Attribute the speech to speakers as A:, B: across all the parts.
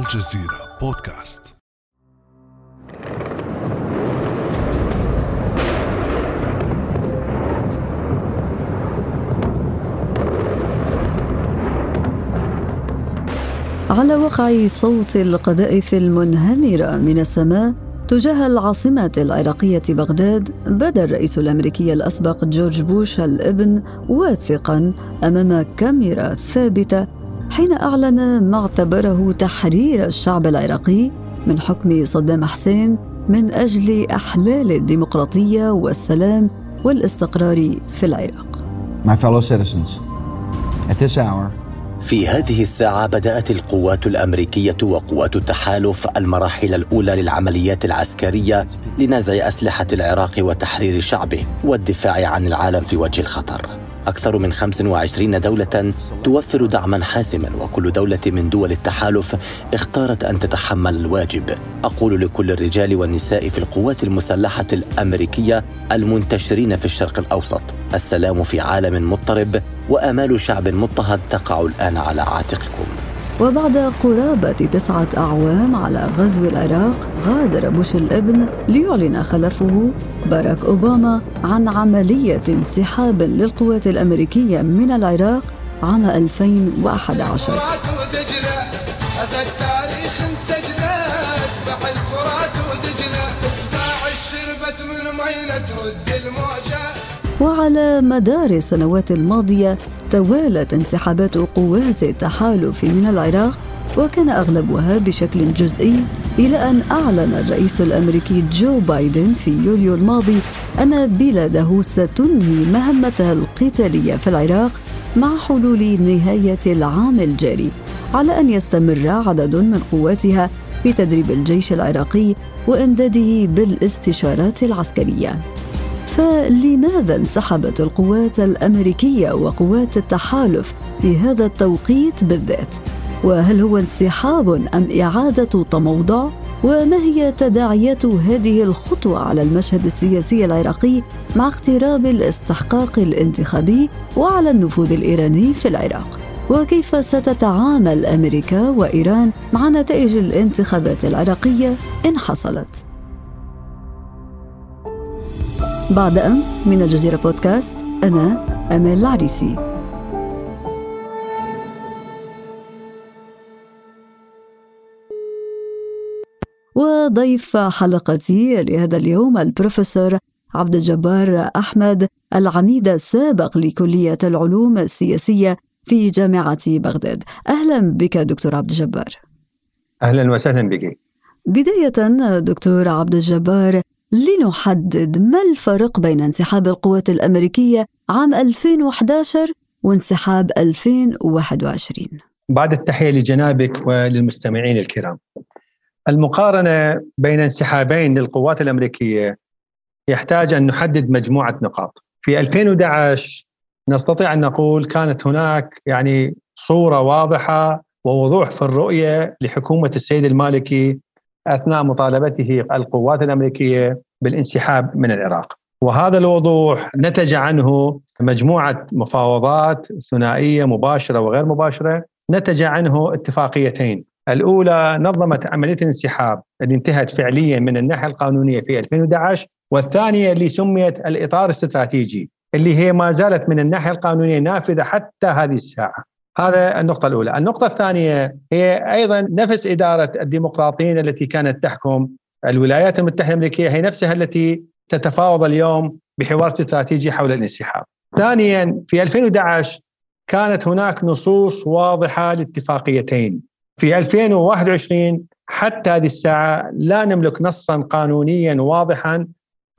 A: الجزيرة بودكاست.
B: على وقع صوت القذائف المنهمرة من السماء تجاه العاصمة العراقية بغداد بدا الرئيس الأمريكي الأسبق جورج بوش الإبن واثقا أمام كاميرا ثابتة حين أعلن ما اعتبره تحرير الشعب العراقي من حكم صدام حسين من أجل أحلال الديمقراطية والسلام والاستقرار في العراق.
C: My fellow citizens, at this hour,
D: في هذه الساعة بدأت القوات الأمريكية وقوات التحالف المراحل الأولى للعمليات العسكرية لنزع أسلحة العراق وتحرير شعبه والدفاع عن العالم في وجه الخطر. أكثر من 25 دولة توفر دعما حاسما وكل دولة من دول التحالف اختارت أن تتحمل الواجب. أقول لكل الرجال والنساء في القوات المسلحة الأمريكية المنتشرين في الشرق الأوسط السلام في عالم مضطرب وآمال شعب مضطهد تقع الآن على عاتقكم.
B: وبعد قرابة تسعة أعوام على غزو العراق غادر بوش الابن ليعلن خلفه باراك أوباما عن عملية انسحاب للقوات الأمريكية من العراق عام 2011 وعلى مدار السنوات الماضية توالت انسحابات قوات التحالف من العراق وكان أغلبها بشكل جزئي إلى أن أعلن الرئيس الأمريكي جو بايدن في يوليو الماضي أن بلاده ستنهي مهمتها القتالية في العراق مع حلول نهاية العام الجاري على أن يستمر عدد من قواتها في تدريب الجيش العراقي وإمداده بالاستشارات العسكرية. فلماذا انسحبت القوات الأمريكية وقوات التحالف في هذا التوقيت بالذات؟ وهل هو انسحاب أم إعادة تموضع؟ وما هي تداعيات هذه الخطوة على المشهد السياسي العراقي مع اقتراب الاستحقاق الانتخابي وعلى النفوذ الإيراني في العراق؟ وكيف ستتعامل أمريكا وإيران مع نتائج الانتخابات العراقية إن حصلت؟ بعد أمس من الجزيرة بودكاست أنا أمال العريسي. وضيف حلقتي لهذا اليوم البروفيسور عبد الجبار أحمد العميد السابق لكلية العلوم السياسية في جامعة بغداد. أهلا بك دكتور عبد الجبار.
E: أهلا وسهلا بك.
B: بداية دكتور عبد الجبار لنحدد ما الفرق بين انسحاب القوات الأمريكية عام 2011 وانسحاب 2021
E: بعد التحية لجنابك وللمستمعين الكرام المقارنة بين انسحابين للقوات الأمريكية يحتاج أن نحدد مجموعة نقاط. في 2011 نستطيع أن نقول كانت هناك يعني صورة واضحة ووضوح في الرؤية لحكومة السيد المالكي أثناء مطالبته القوات الأمريكية بالانسحاب من العراق. وهذا الوضوح نتج عنه مجموعة مفاوضات ثنائية مباشرة وغير مباشرة، نتج عنه اتفاقيتين. الأولى نظمت عملية الانسحاب اللي انتهت فعليا من الناحية القانونية في 2011 والثانية اللي سميت الإطار الاستراتيجي اللي هي ما زالت من الناحية القانونية نافذة حتى هذه الساعة. هذا النقطة الأولى. النقطة الثانية هي أيضا نفس إدارة الديمقراطيين التي كانت تحكم الولايات المتحدة الأمريكية هي نفسها التي تتفاوض اليوم بحوار استراتيجي حول الانسحاب. ثانيا في 2011 كانت هناك نصوص واضحة لاتفاقيتين. في 2021 حتى هذه الساعة لا نملك نصا قانونيا واضحا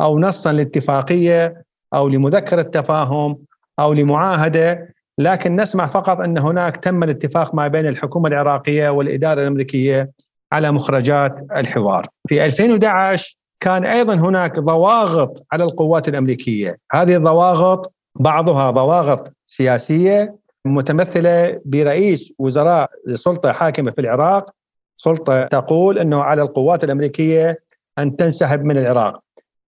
E: أو نصا لاتفاقية أو لمذكرة تفاهم أو لمعاهدة لكن نسمع فقط أن هناك تم الاتفاق ما بين الحكومة العراقية والإدارة الأمريكية على مخرجات الحوار. في 2011 كان أيضا هناك ضواغط على القوات الأمريكية، هذه الضواغط بعضها ضواغط سياسية متمثلة برئيس وزراء سلطة حاكمة في العراق، سلطة تقول أنه على القوات الأمريكية أن تنسحب من العراق.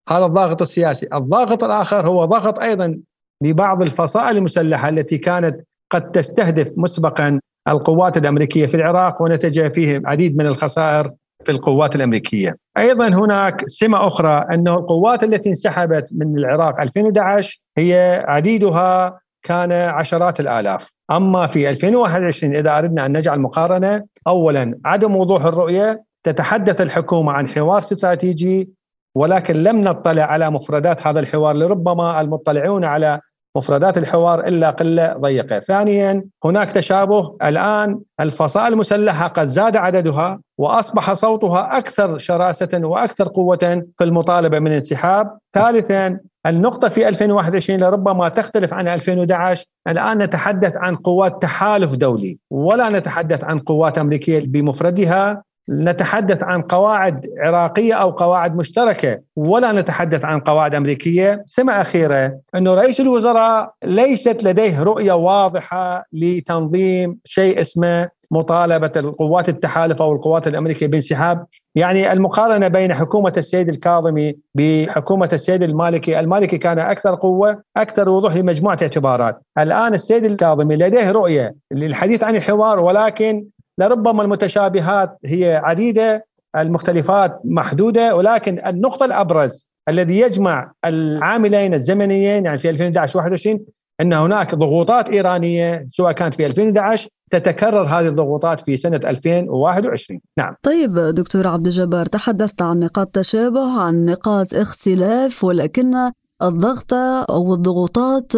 E: هذا الضاغط السياسي، الضاغط الآخر هو ضغط أيضا لبعض الفصائل المسلحة التي كانت قد تستهدف مسبقا القوات الأمريكية في العراق ونتج فيه عديد من الخسائر في القوات الأمريكية. أيضا هناك سمة أخرى أنه القوات التي انسحبت من العراق 2011 هي عديدها كان عشرات الآلاف. أما في 2021 إذا أردنا أن نجعل مقارنة اولا عدم وضوح الرؤية تتحدث الحكومة عن حوار استراتيجي ولكن لم نطلع على مفردات هذا الحوار لربما المطلعون على مفردات الحوار إلا قلة ضيقة. ثانيا هناك تشابه الآن الفصائل المسلحة قد زاد عددها وأصبح صوتها أكثر شراسة وأكثر قوة في المطالبة من الانسحاب. ثالثا النقطة في 2021 لربما تختلف عن 2011 الآن نتحدث عن قوات تحالف دولي ولا نتحدث عن قوات أمريكية بمفردها نتحدث عن قواعد عراقية أو قواعد مشتركة ولا نتحدث عن قواعد أمريكية، سمه اخيره أنه رئيس الوزراء ليست لديه رؤية واضحة لتنظيم شيء اسمه مطالبة القوات التحالف أو القوات الأمريكية بانسحاب، يعني المقارنة بين حكومة السيد الكاظمي بحكومة السيد المالكي، المالكي كان أكثر قوة، أكثر وضوح لمجموعة اعتبارات، الآن السيد الكاظمي لديه رؤية للحديث عن الحوار ولكن لربما المتشابهات هي عديدة المختلفات محدودة ولكن النقطة الأبرز الذي يجمع العاملين الزمنيين يعني في 2011 21 إن هناك ضغوطات إيرانية سواء كانت في 2011 تتكرر هذه الضغوطات في سنة 2021 نعم.
B: طيب دكتور عبد الجبار تحدثت عن نقاط تشابه عن نقاط اختلاف ولكن الضغط أو الضغوطات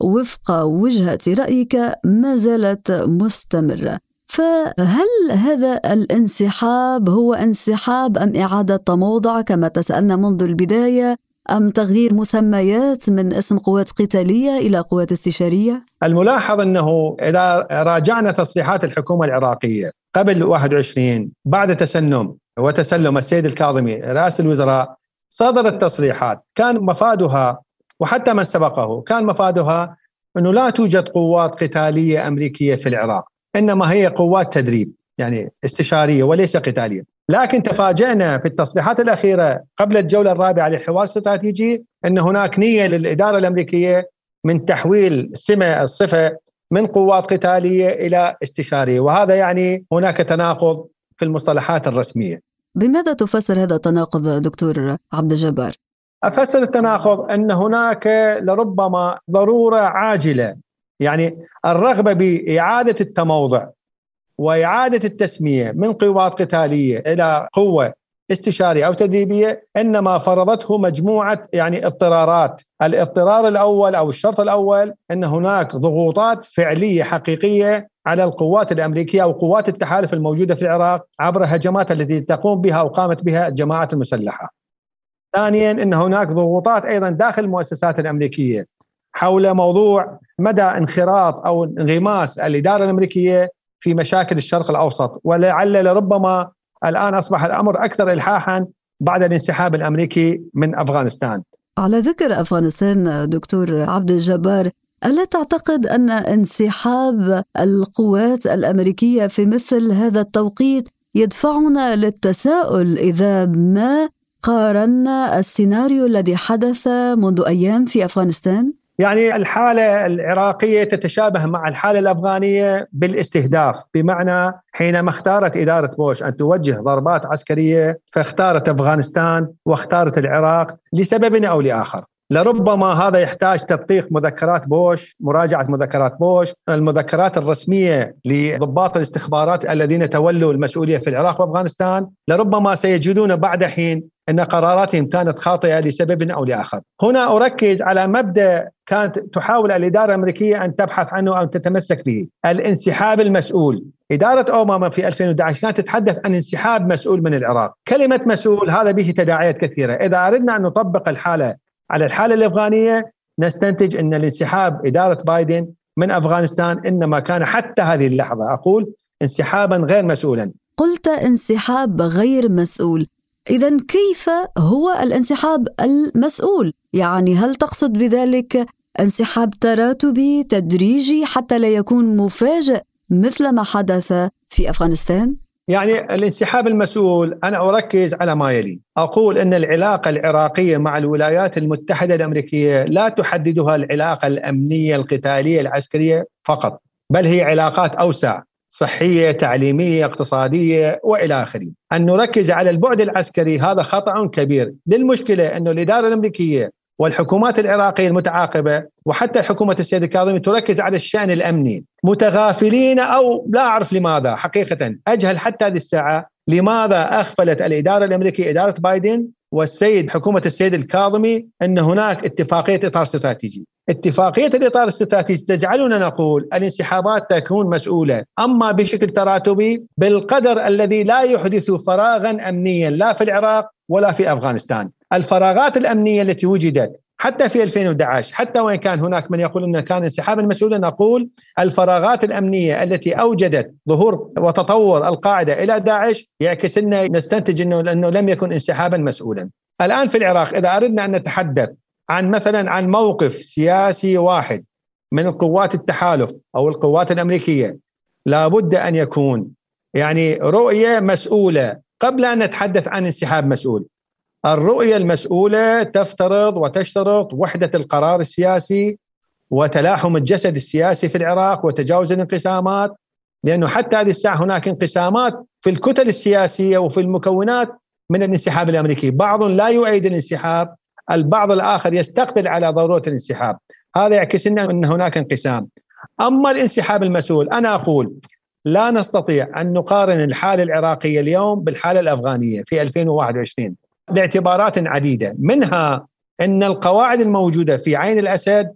B: وفق وجهة رأيك ما زالت مستمرة؟ فهل هذا الانسحاب هو انسحاب أم إعادة تموضع كما تسألنا منذ البداية أم تغيير مسميات من اسم قوات قتالية إلى قوات استشارية؟
E: الملاحظ أنه إذا راجعنا تصريحات الحكومة العراقية قبل 21 بعد تسنم وتسلم السيد الكاظمي رئاسة الوزراء صدرت تصريحات كان مفادها وحتى من سبقه كان مفادها أنه لا توجد قوات قتالية أمريكية في العراق إنما هي قوات تدريب يعني استشارية وليس قتالية لكن تفاجئنا في التصريحات الأخيرة قبل الجولة الرابعة للحوار الاستراتيجي إن هناك نية للإدارة الأمريكية من تحويل سمة الصفة من قوات قتالية إلى استشارية وهذا يعني هناك تناقض في المصطلحات الرسمية.
B: بماذا تفسر هذا التناقض دكتور عبد الجبار؟
E: أفسر التناقض إن هناك لربما ضرورة عاجلة يعني الرغبة بإعادة التموضع وإعادة التسمية من قوات قتالية إلى قوة استشارية أو تدريبية إنما فرضته مجموعة يعني اضطرارات، الاضطرار الأول أو الشرط الأول إن هناك ضغوطات فعلية حقيقية على القوات الأمريكية أو قوات التحالف الموجودة في العراق عبر هجمات التي تقوم بها أو قامت بها الجماعات المسلحة. ثانيا إن هناك ضغوطات أيضا داخل المؤسسات الأمريكية حول موضوع مدى انخراط أو انغماس الإدارة الأمريكية في مشاكل الشرق الأوسط ولعل لربما الآن أصبح الأمر أكثر الحاحا بعد الانسحاب الأمريكي من أفغانستان.
B: على ذكر أفغانستان دكتور عبد الجبار ألا تعتقد أن انسحاب القوات الأمريكية في مثل هذا التوقيت يدفعنا للتساؤل إذا ما قارنا السيناريو الذي حدث منذ أيام في أفغانستان؟
E: يعني الحالة العراقية تتشابه مع الحالة الأفغانية بالاستهداف. بمعنى حينما اختارت إدارة بوش أن توجه ضربات عسكرية فاختارت أفغانستان واختارت العراق لسبب أو لآخر. لربما هذا يحتاج تدقيق مذكرات بوش مراجعة مذكرات بوش. المذكرات الرسمية لضباط الاستخبارات الذين تولوا المسؤولية في العراق وأفغانستان لربما سيجدون بعد حين أن قراراتهم كانت خاطئة لسبب أو لآخر. هنا أركز على مبدأ كانت تحاول الإدارة الأمريكية أن تبحث عنه أو تتمسك به. الانسحاب المسؤول. إدارة أوباما في 2011 كانت تتحدث عن انسحاب مسؤول من العراق. كلمة مسؤول هذا به تداعيات كثيرة. إذا أردنا أن نطبق الحالة على الحالة الأفغانية نستنتج أن الانسحاب إدارة بايدن من أفغانستان إنما كان حتى هذه اللحظة أقول انسحابا غير مسؤولا
B: قلت انسحاب غير مسؤول إذا كيف هو الانسحاب المسؤول؟ يعني هل تقصد بذلك انسحاب تراتبي تدريجي حتى لا يكون مفاجئ مثل ما حدث في أفغانستان؟
E: يعني الانسحاب المسؤول أنا أركز على ما يلي، أقول إن العلاقة العراقية مع الولايات المتحدة الأمريكية لا تحددها العلاقة الأمنية القتالية العسكرية فقط، بل هي علاقات أوسع صحية تعليمية اقتصادية وإلى آخره. أن نركز على البعد العسكري هذا خطأ كبير. للمشكلة إنه الإدارة الأمريكية والحكومات العراقية المتعاقبة وحتى حكومة السيد الكاظمي تركز على الشأن الأمني متغافلين أو لا أعرف لماذا حقيقة أجهل حتى هذه الساعة لماذا أغفلت الإدارة الأمريكية إدارة بايدن والسيد حكومة السيد الكاظمي أن هناك اتفاقية إطار استراتيجي. اتفاقية الإطار الاستراتيجي تجعلنا نقول الانسحابات تكون مسؤولة أما بشكل تراتبي بالقدر الذي لا يحدث فراغا امنيا لا في العراق ولا في أفغانستان. الفراغات الأمنية التي وجدت حتى في 2011 حتى وإن كان هناك من يقول إنه كان انسحابا مسؤولا نقول الفراغات الأمنية التي أوجدت ظهور وتطور القاعدة إلى داعش يعكس لنا نستنتج إنه انه لم يكن انسحابا مسؤولا. الآن في العراق إذا أردنا أن نتحدث عن مثلا عن موقف سياسي واحد من القوات التحالف أو القوات الأمريكية لابد أن يكون يعني رؤية مسؤولة قبل أن نتحدث عن انسحاب مسؤول الرؤية المسؤولة تفترض وتشترط وحدة القرار السياسي وتلاحم الجسد السياسي في العراق وتجاوز الانقسامات لأنه حتى هذه الساعة هناك انقسامات في الكتل السياسية وفي المكونات من الانسحاب الأمريكي. بعض لا يؤيد الانسحاب البعض الآخر يستقبل على ضرورة الانسحاب. هذا يعكس لنا أن هناك انقسام. أما الانسحاب المسؤول أنا أقول لا نستطيع أن نقارن الحالة العراقية اليوم بالحالة الأفغانية في 2021 لاعتبارات عديدة منها أن القواعد الموجودة في عين الأسد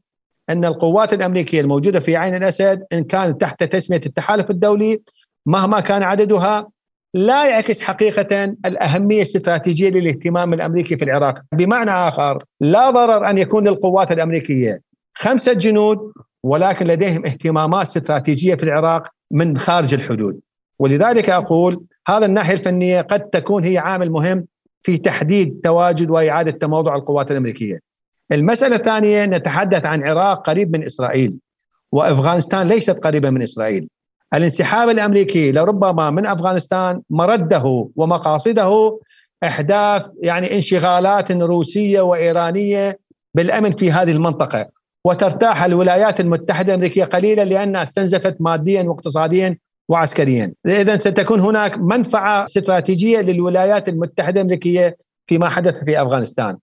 E: أن القوات الأمريكية الموجودة في عين الأسد إن كانت تحت تسمية التحالف الدولي مهما كان عددها لا يعكس حقيقة الأهمية الاستراتيجية للاهتمام الأمريكي في العراق، بمعنى آخر لا ضرر أن يكون للقوات الأمريكية خمسة جنود ولكن لديهم اهتمامات استراتيجية في العراق من خارج الحدود. ولذلك أقول هذا الناحية الفنية قد تكون هي عامل مهم في تحديد تواجد وإعادة تموضع القوات الأمريكية. المسألة الثانية نتحدث عن عراق قريب من إسرائيل وأفغانستان ليست قريبة من إسرائيل. الانسحاب الأمريكي لربما من أفغانستان مرده ومقاصده أحداث يعني انشغالات روسية وإيرانية بالأمن في هذه المنطقة وترتاح الولايات المتحدة الأمريكية قليلا لأنها استنزفت ماديا واقتصاديا وعسكريا. اذا ستكون هناك منفعة استراتيجية للولايات المتحدة الأمريكية فيما حدث في أفغانستان.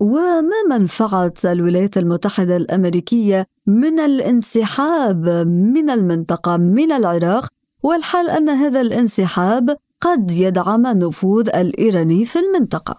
B: وما منفعة الولايات المتحدة الأمريكية من الانسحاب من المنطقة من العراق؟ والحال أن هذا الانسحاب قد يدعم النفوذ الإيراني في المنطقة.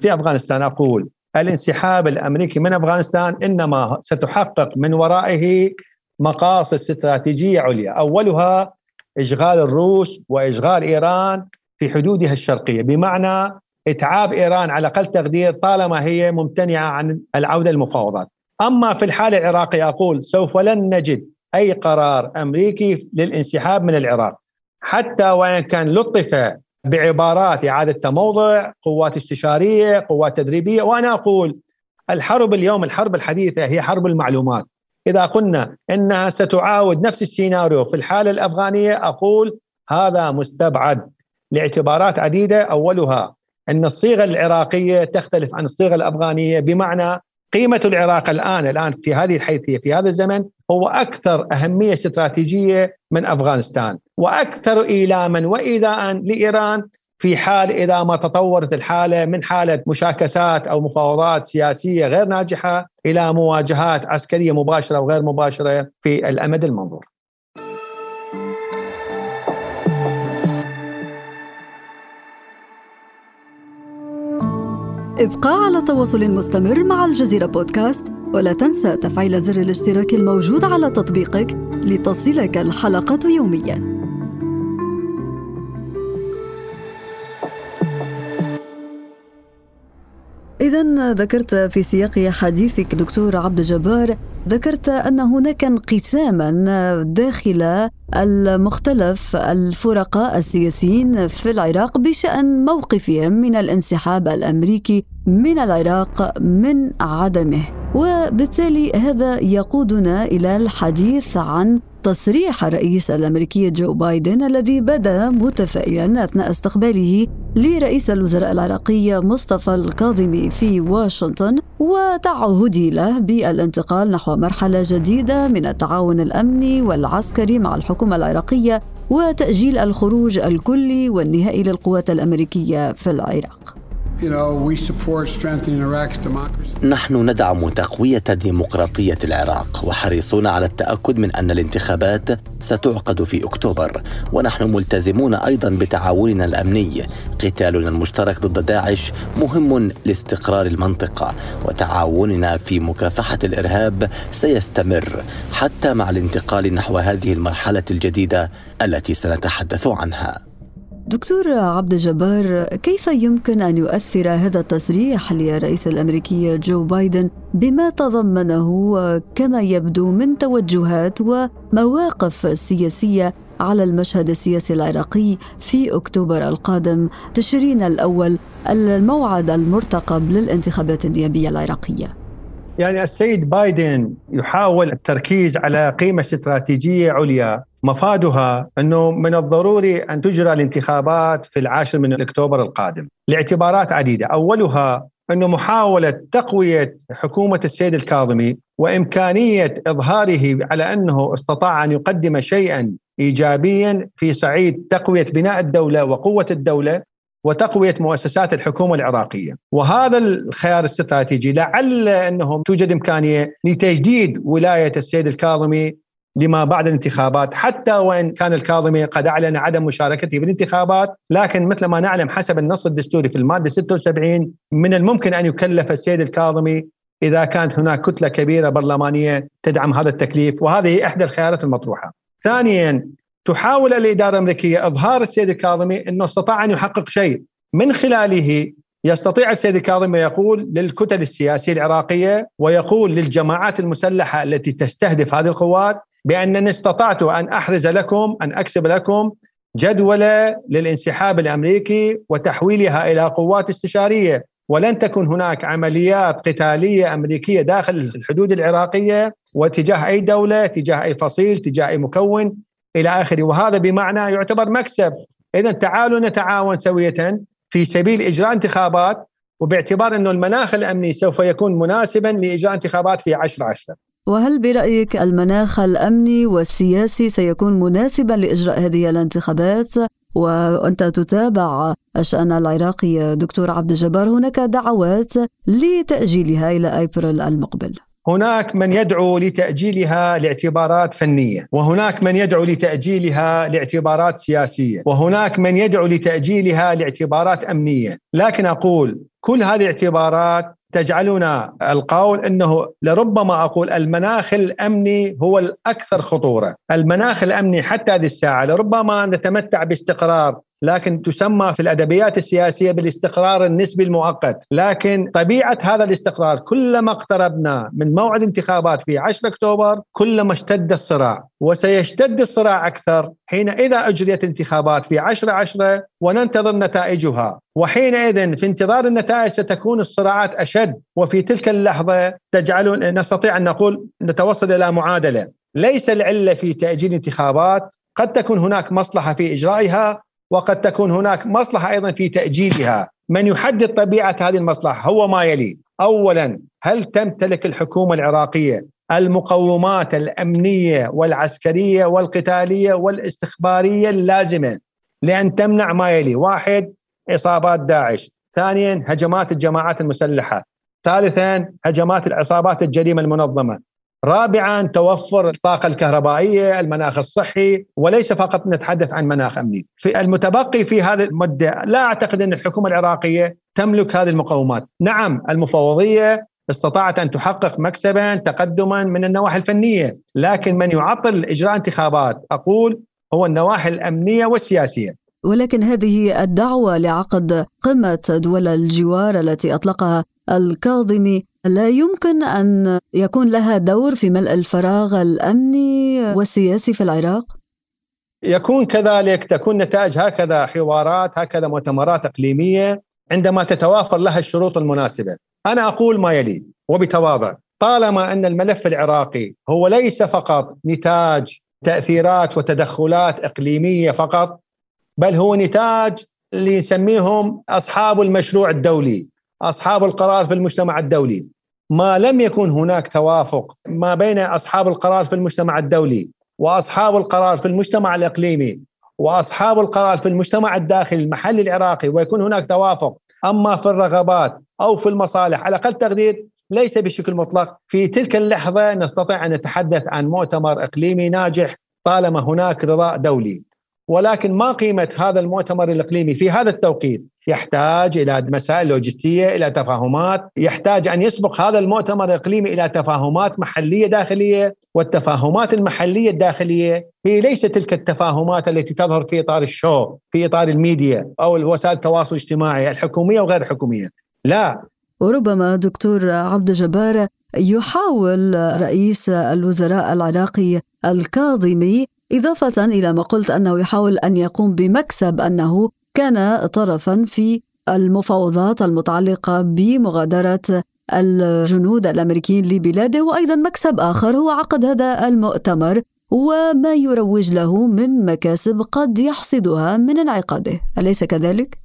E: في أفغانستان أقول الانسحاب الأمريكي من أفغانستان إنما ستحقق من ورائه مقاصد استراتيجية عليا. أولها إشغال الروس وإشغال إيران في حدودها الشرقية. بمعنى إتعاب إيران على أقل تقدير طالما هي ممتنعة عن العودة للمفاوضات. أما في الحالة العراقية أقول سوف لن نجد أي قرار أمريكي للانسحاب من العراق. حتى وإن كان لطف بعبارات إعادة تموضع، قوات استشارية، قوات تدريبية وأنا أقول الحرب اليوم الحرب الحديثة هي حرب المعلومات. إذا قلنا إنها ستعاود نفس السيناريو في الحالة الأفغانية أقول هذا مستبعد لاعتبارات عديدة. أولها إن الصيغة العراقية تختلف عن الصيغة الأفغانية بمعنى قيمة العراق الآن الآن في هذه الحيثية في هذا الزمن هو أكثر أهمية استراتيجية من أفغانستان وأكثر إيلاما وإيذاء لإيران في حال إذا ما تطورت الحالة من حالة مشاكسات أو مفاوضات سياسية غير ناجحة إلى مواجهات عسكرية مباشرة وغير مباشرة في الأمد المنظور.
B: ابقى على تواصل مستمر مع الجزيرة بودكاست ولا تنسى تفعيل زر الاشتراك الموجود على تطبيقك لتصلك الحلقة يومياً. إذا ذكرت في سياق حديثك دكتور عبد الجبار ذكرت أن هناك انقساما داخل المختلف الفرقاء السياسيين في العراق بشأن موقفهم من الانسحاب الأمريكي من العراق من عدمه. وبالتالي هذا يقودنا إلى الحديث عن تصريح الرئيس الامريكي جو بايدن الذي بدا متفائلا اثناء استقباله لرئيس الوزراء العراقي مصطفى الكاظمي في واشنطن وتعهدي له بالانتقال نحو مرحلة جديدة من التعاون الأمني والعسكري مع الحكومة العراقية وتأجيل الخروج الكلي والنهائي للقوات الأمريكية في العراق.
D: نحن ندعم تقوية ديمقراطية العراق وحريصون على التأكد من أن الانتخابات ستعقد في أكتوبر. ونحن ملتزمون أيضا بتعاوننا الأمني. قتالنا المشترك ضد داعش مهم لاستقرار المنطقة وتعاوننا في مكافحة الإرهاب سيستمر حتى مع الانتقال نحو هذه المرحلة الجديدة التي سنتحدث عنها.
B: دكتور عبد الجبار كيف يمكن أن يؤثر هذا التصريح للرئيس الأمريكي جو بايدن بما تضمنه كما يبدو من توجهات ومواقف سياسية على المشهد السياسي العراقي في أكتوبر القادم تشرين الأول الموعد المرتقب للانتخابات النيابية العراقية؟
E: يعني السيد بايدن يحاول التركيز على قيمة استراتيجية عليا. مفادها أنه من الضروري أن تجرى الانتخابات في العاشر من اكتوبر القادم لاعتبارات عديدة، أولها أنه محاولة تقوية حكومة السيد الكاظمي وإمكانية إظهاره على أنه استطاع أن يقدم شيئا ايجابيا في صعيد تقوية بناء الدولة وقوة الدولة وتقوية مؤسسات الحكومة العراقية، وهذا الخيار الاستراتيجي لعل انه توجد إمكانية لتجديد ولاية السيد الكاظمي لما بعد الانتخابات حتى وإن كان الكاظمي قد أعلن عدم مشاركته في الانتخابات لكن مثل ما نعلم حسب النص الدستوري في المادة 76 من الممكن أن يكلف السيد الكاظمي إذا كانت هناك كتلة كبيرة برلمانية تدعم هذا التكليف وهذه إحدى الخيارات المطروحة. ثانيا تحاول الإدارة الأمريكية إظهار السيد الكاظمي إنه استطاع أن يحقق شيء. من خلاله يستطيع السيد الكاظمي يقول للكتل السياسية العراقية ويقول للجماعات المسلحة التي تستهدف هذه القوات بأنني استطعت أن أحرز لكم أن أكسب لكم جدوله للانسحاب الأمريكي وتحويلها إلى قوات استشارية. ولن تكن هناك عمليات قتالية أمريكية داخل الحدود العراقية واتجاه أي دولة، تجاه أي فصيل، تجاه أي مكون. إلى آخره، وهذا بمعنى يعتبر مكسب، اذا تعالوا نتعاون سوية في سبيل إجراء انتخابات وباعتبار إنه المناخ الأمني سوف يكون مناسبا لإجراء انتخابات في 10 10
B: وهل برأيك المناخ الأمني والسياسي سيكون مناسبا لإجراء هذه الانتخابات؟ وأنت تتابع الشأن العراقي دكتور عبد الجبار. هناك دعوات لتأجيلها إلى أبريل المقبل.
E: هناك من يدعو لتأجيلها لاعتبارات فنية وهناك من يدعو لتأجيلها لاعتبارات سياسية وهناك من يدعو لتأجيلها لاعتبارات أمنية. لكن أقول كل هذه الاعتبارات تجعلنا القول إنه لربما أقول المناخ الأمني هو الأكثر خطورة، المناخ الأمني حتى هذه الساعة لربما نتمتع باستقرار لكن تسمى في الأدبيات السياسية بالاستقرار النسبي المؤقت، لكن طبيعة هذا الاستقرار كلما اقتربنا من موعد انتخابات في 10 أكتوبر كلما اشتد الصراع، وسيشتد الصراع أكثر حين إذا أجريت انتخابات في 10 10 وننتظر نتائجها، وحينئذ في انتظار النتائج ستكون الصراعات أشد، وفي تلك اللحظة تجعل نستطيع أن نقول نتوصل إلى معادلة، ليس العلة في تأجيل الانتخابات، قد تكون هناك مصلحة في إجرائها. وقد تكون هناك مصلحة أيضا في تأجيلها. من يحدد طبيعة هذه المصلحة هو ما يلي. اولا هل تمتلك الحكومة العراقية المقومات الأمنية والعسكرية والقتالية والاستخبارية اللازمة لأن تمنع ما يلي؟ واحد إصابات داعش. ثانيا هجمات الجماعات المسلحة. ثالثا هجمات العصابات الجريمة المنظمة. رابعا توفر الطاقة الكهربائية المناخ الصحي وليس فقط نتحدث عن مناخ أمني. في المتبقي في هذه المدة لا أعتقد أن الحكومة العراقية تملك هذه المقومات. نعم المفوضية استطاعت أن تحقق مكسبا تقدما من النواحي الفنية لكن من يعطل إجراء انتخابات أقول هو النواحي الأمنية والسياسية.
B: ولكن هذه الدعوة لعقد قمة دول الجوار التي أطلقها الكاظمي لا يمكن أن يكون لها دور في ملء الفراغ الأمني والسياسي في العراق؟
E: يكون كذلك تكون نتائج هكذا حوارات هكذا مؤتمرات إقليمية عندما تتوافر لها الشروط المناسبة. أنا أقول ما يلي وبتواضع طالما أن الملف العراقي هو ليس فقط نتاج تأثيرات وتدخلات إقليمية فقط بل هو نتاج اللي نسميهم أصحاب المشروع الدولي أصحاب القرار في المجتمع الدولي. ما لم يكن هناك توافق ما بين أصحاب القرار في المجتمع الدولي وأصحاب القرار في المجتمع الإقليمي وأصحاب القرار في المجتمع الداخلي المحلي العراقي ويكون هناك توافق. أما في الرغبات أو في المصالح على أقل تقدير ليس بشكل مطلق. في تلك اللحظة نستطيع أن نتحدث عن مؤتمر إقليمي ناجح طالما هناك رضاء دولي. ولكن ما قيمة هذا المؤتمر الإقليمي في هذا التوقيت. يحتاج إلى مسائل لوجستية إلى تفاهمات يحتاج أن يسبق هذا المؤتمر الإقليمي إلى تفاهمات محلية داخلية والتفاهمات المحلية الداخلية هي ليست تلك التفاهمات التي تظهر في إطار الشو في إطار الميديا أو وسائل التواصل الاجتماعي الحكومية وغير الحكومية. لا.
B: وربما دكتور عبد الجبار يحاول رئيس الوزراء العراقي الكاظمي إضافة إلى ما قلت أنه يحاول أن يقوم بمكسب أنه كان طرفا في المفاوضات المتعلقة بمغادرة الجنود الأمريكيين لبلاده وأيضا مكسب آخر هو عقد هذا المؤتمر وما يروج له من مكاسب قد يحصدها من انعقاده، أليس كذلك؟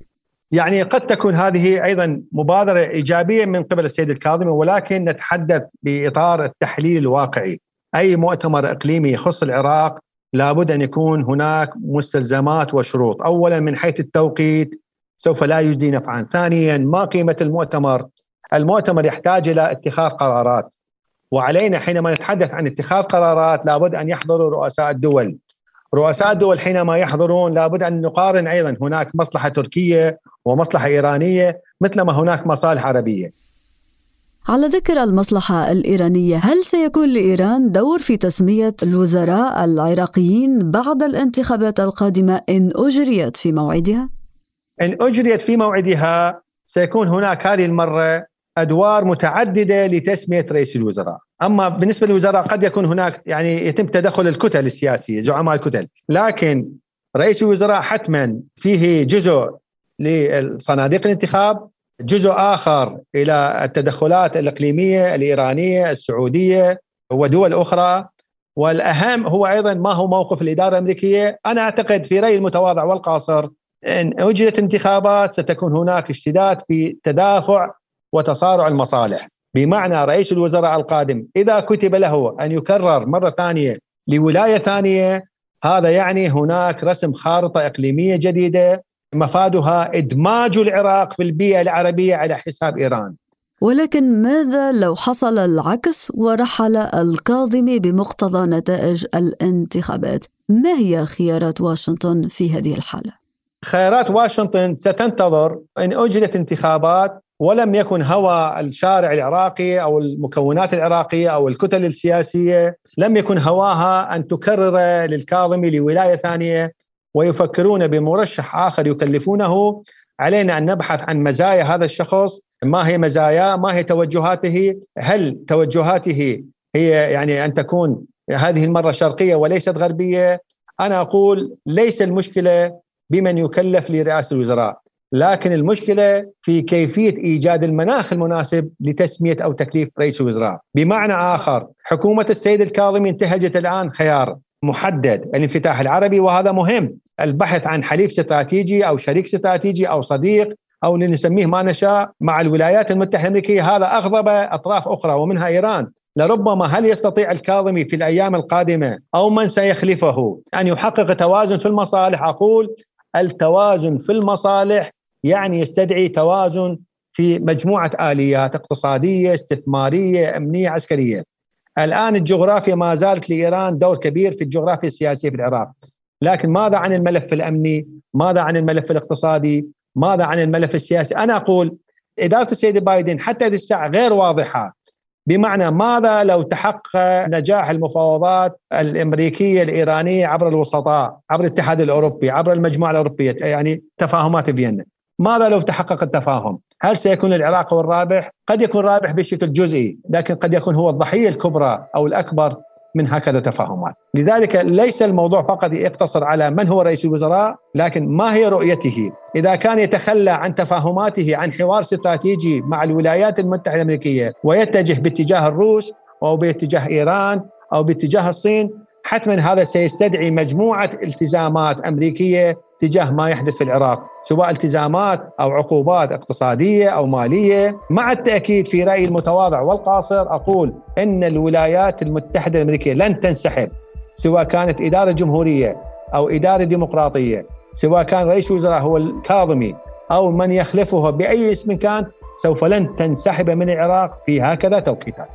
E: يعني قد تكون هذه أيضا مبادرة إيجابية من قبل السيد الكاظمي ولكن نتحدث بإطار التحليل الواقعي. أي مؤتمر إقليمي يخص العراق لابد أن يكون هناك مستلزمات وشروط، اولا من حيث التوقيت سوف لا يجدي نفعا، ثانيا ما قيمة المؤتمر؟ المؤتمر يحتاج إلى اتخاذ قرارات. وعلينا حينما نتحدث عن اتخاذ قرارات لابد أن يحضروا رؤساء الدول. رؤساء الدول حينما يحضرون لابد أن نقارن أيضا. هناك مصلحة تركية ومصلحة إيرانية مثلما هناك مصالح عربية.
B: على ذكر المصلحة الإيرانية، هل سيكون لإيران دور في تسمية الوزراء العراقيين بعد الانتخابات القادمة إن أجريت في موعدها؟
E: إن أجريت في موعدها سيكون هناك هذه المرة أدوار متعددة لتسمية رئيس الوزراء، أما بالنسبة للوزراء قد يكون هناك يعني يتم تدخل الكتل السياسية، زعماء الكتل، لكن رئيس الوزراء حتما فيه جزء لصناديق الانتخاب، جزء آخر إلى التدخلات الإقليمية الإيرانية، السعودية ودول أخرى، والأهم هو أيضا ما هو موقف الإدارة الأمريكية، أنا أعتقد في رأيي المتواضع والقاصر إن اجرت انتخابات ستكون هناك اشتداد في تدافع وتصارع المصالح. بمعنى رئيس الوزراء القادم إذا كتب له أن يكرر مرة ثانية لولاية ثانية هذا يعني هناك رسم خارطة إقليمية جديدة مفادها إدماج العراق في البيئة العربية على حساب إيران.
B: ولكن ماذا لو حصل العكس ورحل الكاظمي بمقتضى نتائج الانتخابات؟ ما هي خيارات واشنطن في هذه الحالة؟
E: خيارات واشنطن ستنتظر إن اجرت انتخابات ولم يكن هوى الشارع العراقي أو المكونات العراقية أو الكتل السياسية لم يكن هواها أن تكرر للكاظمي لولاية ثانية ويفكرون بمرشح آخر يكلفونه. علينا أن نبحث عن مزايا هذا الشخص. ما هي مزاياه ما هي توجهاته؟ هل توجهاته هي يعني أن تكون هذه المرة شرقية وليست غربية؟ أنا أقول ليس المشكلة بمن يكلف لرئاسة الوزراء لكن المشكلة في كيفية إيجاد المناخ المناسب لتسمية أو تكليف رئيس الوزراء، بمعنى آخر حكومة السيد الكاظمي انتهجت الآن خيار محدد الانفتاح العربي وهذا مهم، البحث عن حليف استراتيجي أو شريك استراتيجي أو صديق أو نسميه ما نشاء مع الولايات المتحدة الأمريكية هذا أغضب أطراف أخرى ومنها إيران، لربما هل يستطيع الكاظمي في الأيام القادمة أو من سيخلفه أن يحقق توازن في المصالح أقول التوازن في المصالح يعني يستدعي توازن في مجموعة آليات اقتصادية، استثمارية، أمنية، عسكرية. الآن الجغرافيا ما زالت لإيران دور كبير في الجغرافيا السياسية في العراق. لكن ماذا عن الملف الأمني؟ ماذا عن الملف الاقتصادي؟ ماذا عن الملف السياسي؟ أنا أقول إدارة السيد بايدن حتى هذه الساعة غير واضحة بمعنى ماذا لو تحقق نجاح المفاوضات الأمريكية الإيرانية عبر الوسطاء، عبر الاتحاد الأوروبي، عبر المجموعة الأوروبية يعني تفاهمات فيينا. ماذا لو تحقق التفاهم؟ هل سيكون العراق هو الرابح؟ قد يكون رابح بشكل جزئي، لكن قد يكون هو الضحية الكبرى أو الأكبر من هكذا تفاهمات. لذلك ليس الموضوع فقط يقتصر على من هو رئيس الوزراء لكن ما هي رؤيته؟ إذا كان يتخلى عن تفاهماته عن حوار استراتيجي مع الولايات المتحدة الأمريكية ويتجه باتجاه الروس أو باتجاه إيران أو باتجاه الصين حتما هذا سيستدعي مجموعة التزامات أمريكية تجاه ما يحدث في العراق سواء التزامات أو عقوبات اقتصادية أو مالية. مع التأكيد في رأيي المتواضع والقاصر أقول إن الولايات المتحدة الأمريكية لن تنسحب سواء كانت إدارة جمهورية أو إدارة ديمقراطية سواء كان رئيس الوزراء هو الكاظمي أو من يخلفه بأي اسم كان سوف لن تنسحب من العراق في هكذا توقيتات.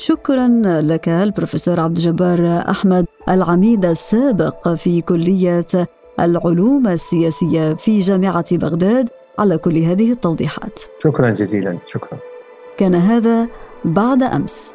B: شكرا لك البروفيسور عبد الجبار أحمد العميد السابق في كلية العلوم السياسية في جامعة بغداد على كل هذه التوضيحات.
E: شكرا جزيلا شكرا.
B: كان هذا بعد أمس.